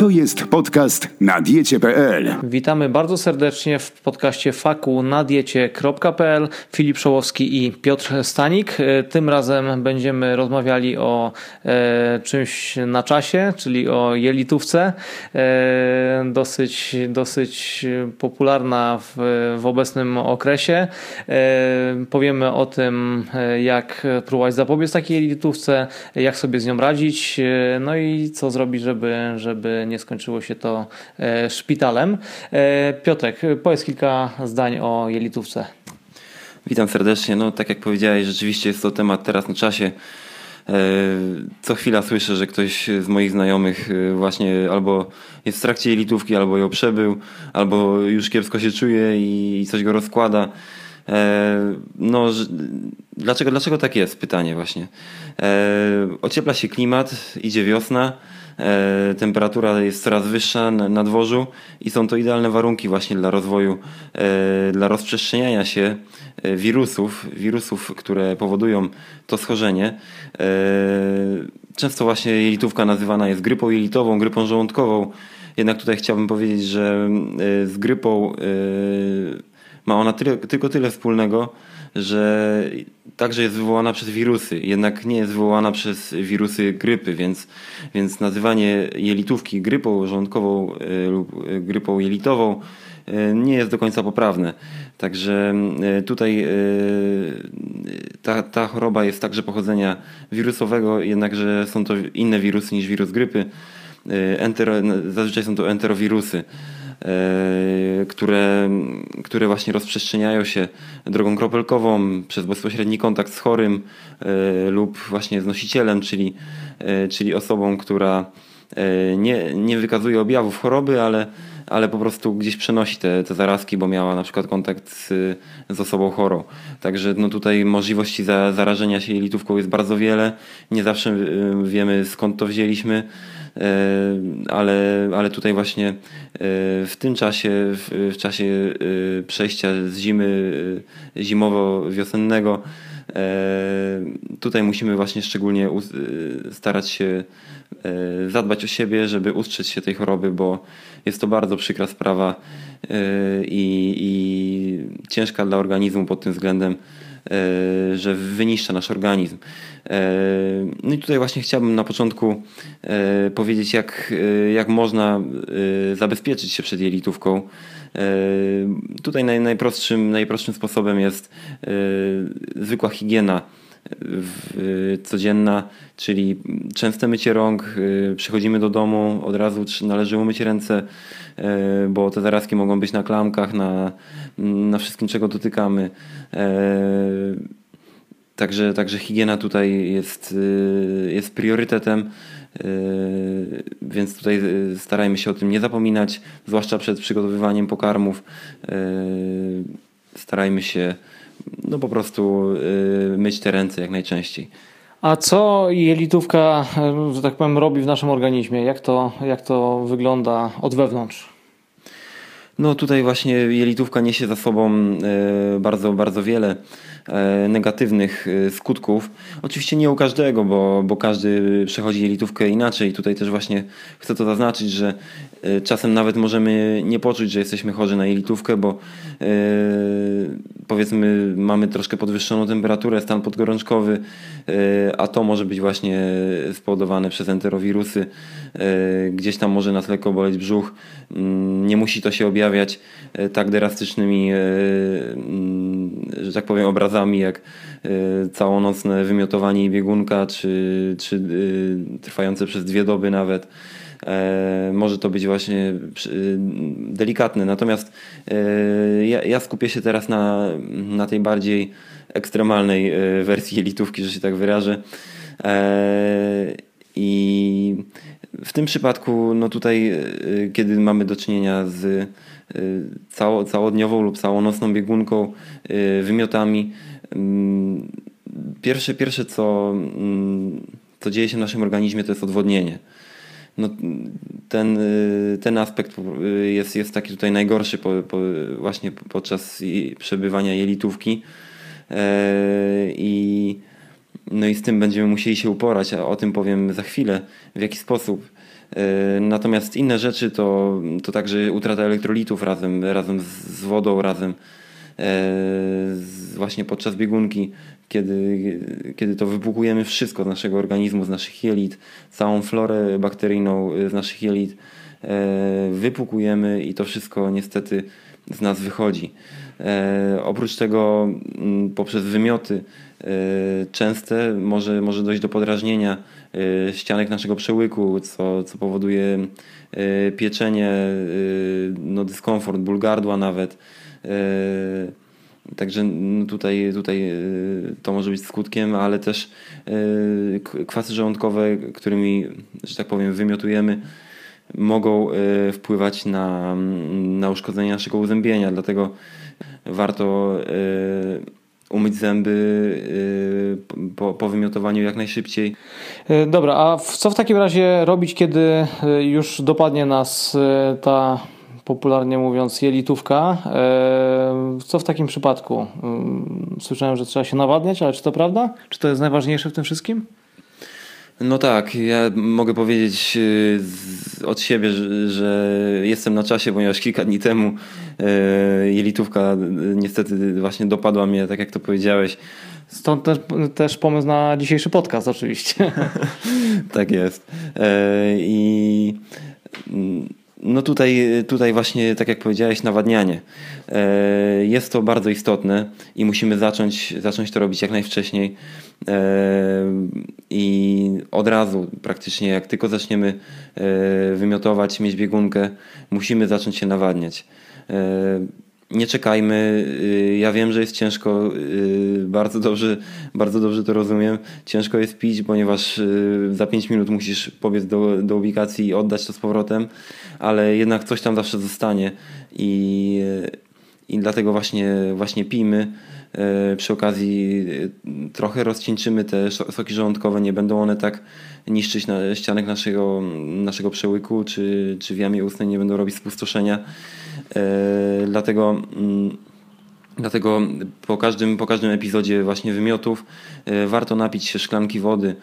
To jest podcast na diecie.pl. Witamy bardzo serdecznie w podcaście faku na diecie.pl. Filip Szołowski i Piotr Stanik. Tym razem będziemy rozmawiali o e, czymś na czasie, czyli o jelitówce. E, dosyć, dosyć popularna w, w obecnym okresie. E, powiemy o tym, e, jak próbować zapobiec takiej jelitówce, jak sobie z nią radzić, e, no i co zrobić, żeby, żeby nie skończyło się to e, szpitalem. E, Piotrek, powiedz kilka zdań o jelitówce. Witam serdecznie. No, tak jak powiedziałeś, rzeczywiście jest to temat teraz na czasie. E, co chwila słyszę, że ktoś z moich znajomych właśnie albo jest w trakcie jelitówki, albo ją przebył, albo już kiepsko się czuje i coś go rozkłada. No, dlaczego, dlaczego tak jest? Pytanie właśnie. Ociepla się klimat, idzie wiosna temperatura jest coraz wyższa na dworzu i są to idealne warunki właśnie dla rozwoju, e, dla rozprzestrzeniania się e, wirusów, wirusów, które powodują to schorzenie. Często właśnie jelitówka nazywana jest grypą jelitową, grypą żołądkową. Jednak tutaj chciałbym powiedzieć, że z grypą ma ona tylko tyle wspólnego, że także jest wywołana przez wirusy, jednak nie jest wywołana przez wirusy grypy, więc, więc nazywanie jelitówki grypą żołądkową e, lub e, grypą jelitową e, nie jest do końca poprawne. Także tutaj ta, ta choroba jest także pochodzenia wirusowego, jednakże są to inne wirusy niż wirus grypy. Entero, zazwyczaj są to enterowirusy. E, które, które właśnie rozprzestrzeniają się drogą kropelkową przez bezpośredni kontakt z chorym e, lub właśnie z nosicielem, czyli, e, czyli osobą, która nie, nie wykazuje objawów choroby, ale, ale po prostu gdzieś przenosi te, te zarazki, bo miała na przykład kontakt z, z osobą chorą. Także no tutaj możliwości za, zarażenia się jelitówką jest bardzo wiele. Nie zawsze wiemy skąd to wzięliśmy. E, ale, ale tutaj właśnie e, w tym czasie, w, w czasie e, przejścia z zimy zimowo-wiosennego, tutaj musimy właśnie szczególnie starać się zadbać o siebie, żeby ustrzec się tej choroby, bo jest to bardzo przykra sprawa i, i ciężka dla organizmu pod tym względem. E, że wyniszcza nasz organizm. E, no i tutaj właśnie chciałbym na początku e, powiedzieć, jak, jak można zabezpieczyć się przed jelitówką. Tutaj naj, najprostszym, najprostszym sposobem jest zwykła higiena codzienna, czyli częste mycie rąk, przychodzimy do domu, od razu należy umyć ręce, bo te zarazki mogą być na klamkach, na, na wszystkim, czego dotykamy. Także, także higiena tutaj jest, jest priorytetem, więc tutaj starajmy się o tym nie zapominać, zwłaszcza przed przygotowywaniem pokarmów. Starajmy się no po prostu y, myć te ręce jak najczęściej. A co jelitówka, że tak powiem, robi w naszym organizmie? Jak to, jak to wygląda od wewnątrz? No tutaj właśnie jelitówka niesie za sobą y, bardzo, bardzo wiele negatywnych e, skutków. Oczywiście nie u każdego, bo, bo każdy przechodzi jelitówkę inaczej. Tutaj też właśnie chcę to zaznaczyć, że e, czasem nawet możemy nie poczuć, że jesteśmy chorzy na jelitówkę, bo powiedzmy mamy troszkę podwyższoną temperaturę, stan podgorączkowy, a to może być właśnie spowodowane przez enterowirusy. Gdzieś tam może nas lekko boleć brzuch. Mm, nie musi to się objawiać tak drastycznymi, mm, że tak powiem, obrazami jak całonocne wymiotowanie i biegunka, czy, czy trwające przez dwie doby nawet. E, może to być właśnie delikatne. Natomiast ja, ja skupię się teraz na, na tej bardziej ekstremalnej wersji jelitówki, że się tak wyrażę. E, I w tym przypadku, no tutaj, kiedy mamy do czynienia z cało, całodniową lub całonocną biegunką, wymiotami, Mm, pierwsze, pierwsze co, mm, co dzieje się w naszym organizmie, to jest odwodnienie. No, ten, ten aspekt jest, jest taki tutaj najgorszy po, po, właśnie podczas przebywania jelitówki. E, I, no i z tym będziemy musieli się uporać, a o tym powiem za chwilę, w jaki sposób. Natomiast inne rzeczy to, to także utrata elektrolitów razem, razem z wodą, razem właśnie podczas biegunki, kiedy, kiedy to wypłukujemy wszystko z naszego organizmu, z naszych jelit, całą florę bakteryjną z naszych jelit wypłukujemy i to wszystko niestety z nas wychodzi. Oprócz tego poprzez wymioty częste może, może dojść do podrażnienia ścianek naszego przełyku, co, co powoduje pieczenie, no dyskomfort, ból gardła nawet. Także no tutaj, tutaj to może być skutkiem, ale też kwasy żołądkowe, którymi, że tak powiem, wymiotujemy, mogą wpływać na, na uszkodzenie naszego uzębienia. Dlatego warto umyć zęby y, po, po wymiotowaniu jak najszybciej. Y, dobra, a co w takim razie robić, kiedy y, już dopadnie nas ta popularnie mówiąc jelitówka? Co w takim przypadku? Słyszałem, że trzeba się nawadniać, ale czy to prawda? Czy to jest najważniejsze w tym wszystkim? No tak, ja mogę powiedzieć od siebie, że, jestem na czasie, ponieważ kilka dni temu jelitówka e, niestety właśnie dopadła mnie, tak jak to powiedziałeś. Stąd też, też pomysł na dzisiejszy podcast oczywiście. tak jest. E, I no tutaj, tutaj właśnie, tak jak powiedziałeś, nawadnianie. Jest to bardzo istotne i musimy zacząć, zacząć to robić jak najwcześniej. I od razu, praktycznie jak tylko zaczniemy wymiotować, mieć biegunkę, musimy zacząć się nawadniać. Nie czekajmy. Ja wiem, że jest ciężko, bardzo dobrze, bardzo dobrze to rozumiem. Ciężko jest pić, ponieważ za 5 minut musisz pobiec do, do ubikacji i oddać to z powrotem, ale jednak coś tam zawsze zostanie i, i dlatego właśnie, właśnie pijmy. E, przy okazji e, trochę rozcieńczymy te soki żołądkowe, nie będą one tak niszczyć na ścianek naszego, naszego przełyku, czy, czy w jamie ustnej nie będą robić spustoszenia. E, dlatego mm, Dlatego po każdym, po każdym epizodzie właśnie wymiotów warto napić się szklanki wody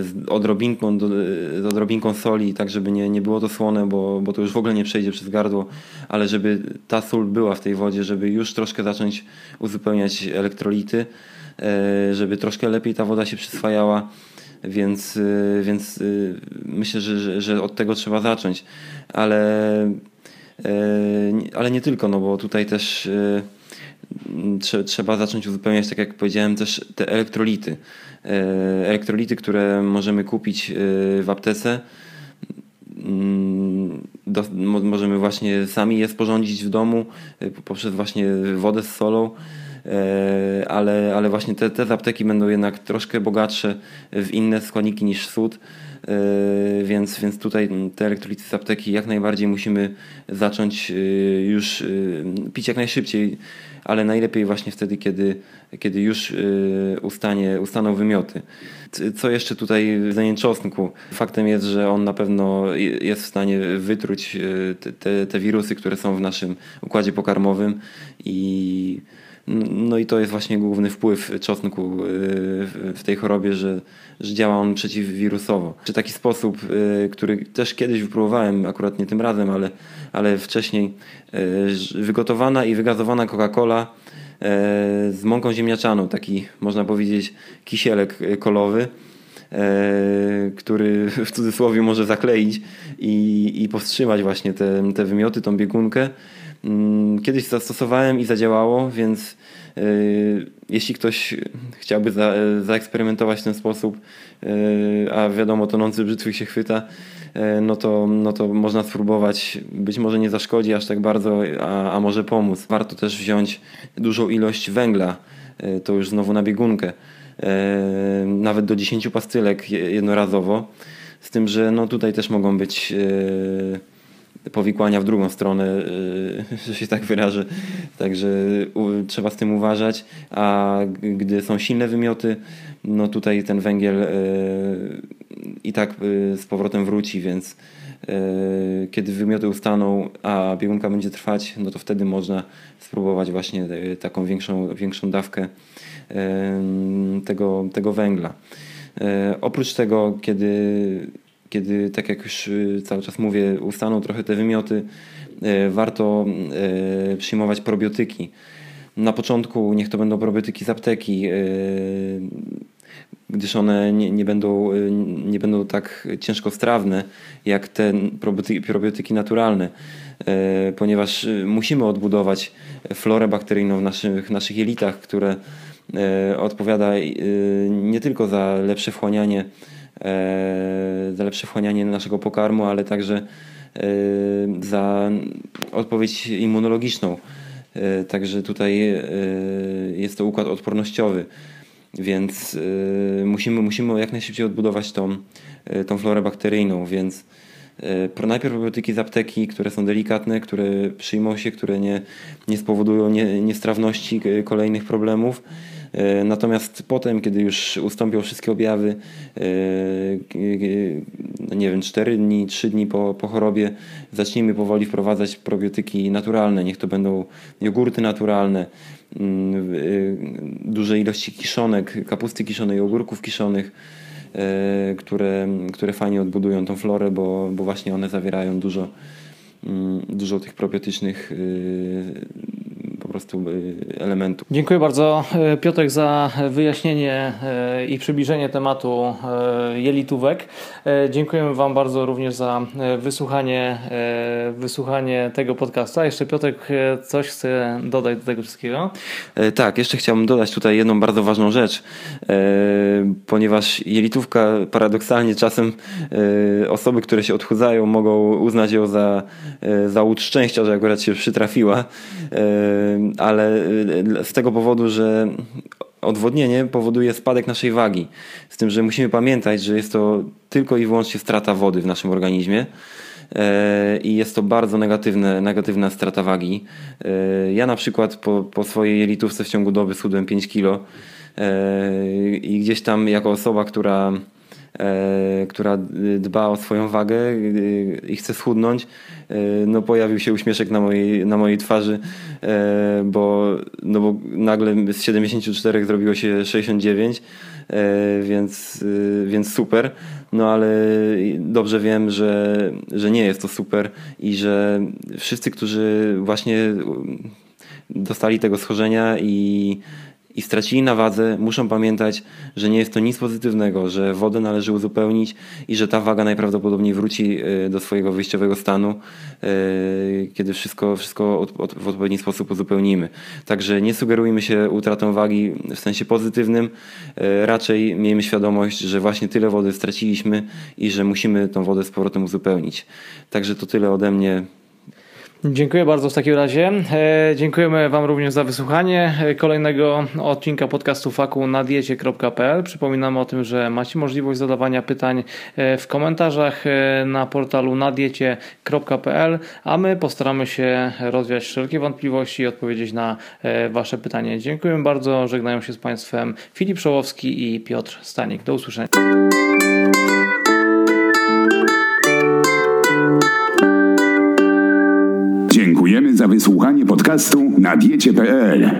z odrobinką, z odrobinką soli, tak żeby nie, nie było to słone, bo, bo to już w ogóle nie przejdzie przez gardło, ale żeby ta sól była w tej wodzie, żeby już troszkę zacząć uzupełniać elektrolity, e, żeby troszkę lepiej ta woda się przyswajała. Więc, e, więc e, myślę, że, że, że od tego trzeba zacząć. Ale, ale nie tylko, no bo tutaj też trzeba zacząć uzupełniać, tak jak powiedziałem, też te elektrolity. Elektrolity, które możemy kupić w aptece. Mm, możemy właśnie sami je sporządzić w domu poprzez właśnie wodę z solą E, ale, ale właśnie te, te apteki będą jednak troszkę bogatsze w inne składniki niż sód. E, więc, więc tutaj te elektrolity z apteki jak najbardziej musimy zacząć e, już pić jak najszybciej, ale najlepiej właśnie wtedy, kiedy, kiedy już ustanie, ustaną wymioty. Co jeszcze tutaj w czosnku? Faktem jest, że on na pewno jest w stanie wytruć te, te wirusy, które są w naszym układzie pokarmowym i no i to jest właśnie główny wpływ czosnku y, w tej chorobie, że, że działa on przeciwwirusowo. Czy taki sposób, y, który też kiedyś wypróbowałem, akurat nie tym razem, ale, ale wcześniej, y, wygotowana i wygazowana Coca-Cola z mąką ziemniaczaną, taki można powiedzieć kisielek kolowy który w cudzysłowie może zakleić i, i powstrzymać właśnie te, te wymioty, tą biegunkę. Mm, kiedyś zastosowałem i zadziałało, więc y, jeśli ktoś chciałby za, zaeksperymentować w ten sposób, y, a wiadomo, tonący brzytwy się chwyta, y, no to, no to można spróbować. Być może nie zaszkodzi aż tak bardzo, a, a może pomóc. Warto też wziąć dużą ilość węgla, to już znowu na biegunkę, nawet do 10 pastylek jednorazowo. Z tym, że no tutaj też mogą być powikłania w drugą stronę, y, że się tak wyrażę. Także trzeba z tym uważać, a gdy są silne wymioty, no tutaj ten węgiel y, i tak y, z powrotem wróci, więc kiedy wymioty ustaną, a biegunka będzie trwać, no to wtedy można spróbować właśnie taką większą, większą dawkę tego, tego węgla. Oprócz tego, kiedy kiedy, tak jak już cały czas mówię, ustaną trochę te wymioty, warto przyjmować probiotyki. Na początku niech to będą probiotyki z apteki, gdyż one nie, nie, będą, nie będą tak ciężkostrawne jak te probiotyki, probiotyki naturalne, ponieważ musimy odbudować florę bakteryjną w naszych, naszych jelitach, które odpowiada nie tylko za lepsze wchłanianie, za lepsze wchłanianie naszego pokarmu, ale także za odpowiedź immunologiczną. Także tutaj jest to układ odpornościowy, więc musimy, musimy jak najszybciej odbudować tą, tą florę bakteryjną, więc najpierw probiotyki z apteki, które są delikatne, które przyjmą się, które nie, nie spowodują nie, niestrawności kolejnych problemów. E, natomiast potem, kiedy już ustąpią wszystkie objawy, e, nie wiem, 4 dni, 3 dni po, po chorobie, zacznijmy powoli wprowadzać probiotyki naturalne. Niech to będą jogurty naturalne, mm, e, duże ilości kiszonek, kapusty kiszonej, ogórków kiszonych, które, które fajnie odbudują tą florę, bo, bo właśnie one zawierają dużo, mm, dużo tych probiotycznych prostu y, elementów. Dziękuję bardzo e, Piotrek za wyjaśnienie e, i przybliżenie tematu e, jelitówek. Dziękujemy Wam bardzo również za wysłuchanie, wysłuchanie tego podcasta. Jeszcze Piotrek coś chce dodać do tego wszystkiego? Tak, jeszcze chciałbym dodać tutaj jedną bardzo ważną rzecz, ponieważ jelitówka paradoksalnie czasem osoby, które się odchudzają mogą uznać ją za, za łód szczęścia, że akurat się przytrafiła ale y, z tego powodu, że odwodnienie powoduje spadek naszej wagi. Z tym, że musimy pamiętać, że jest to tylko i wyłącznie strata wody w naszym organizmie e, i jest to bardzo negatywne, negatywna strata wagi. E, ja na przykład po, po swojej jelitówce w ciągu doby schudłem 5 kilo e, i gdzieś tam jako osoba, która która dba o swoją wagę i chce schudnąć, e, no pojawił się uśmieszek na mojej, na mojej twarzy, e, bo, no bo nagle z 74 zrobiło się 69, więc, więc super. No ale dobrze wiem, że, że nie jest to super i że wszyscy, którzy właśnie dostali tego schorzenia i i stracili na wadze, muszą pamiętać, że nie jest to nic pozytywnego, że wodę należy uzupełnić i że ta waga najprawdopodobniej wróci e, do swojego wyjściowego stanu, e, kiedy wszystko, wszystko w odpowiedni sposób uzupełnimy. Także nie sugerujmy się utratą wagi w sensie pozytywnym, e, raczej miejmy świadomość, że właśnie tyle wody straciliśmy i że musimy tą wodę z powrotem uzupełnić. Także to tyle ode mnie. Dziękuję bardzo w takim razie. E, dziękujemy Wam również za wysłuchanie kolejnego odcinka podcastu faku na diecie.pl. Przypominamy o tym, że macie możliwość zadawania pytań e, w komentarzach e, na portalu nadiecie.pl, a my postaramy się rozwiać wszelkie wątpliwości i odpowiedzieć na Wasze pytanie. Dziękuję bardzo. Żegnają się z Państwem Filip Szołowski i Piotr Stanik. Do usłyszenia. Wysłuchanie podcastu na diecie.pl.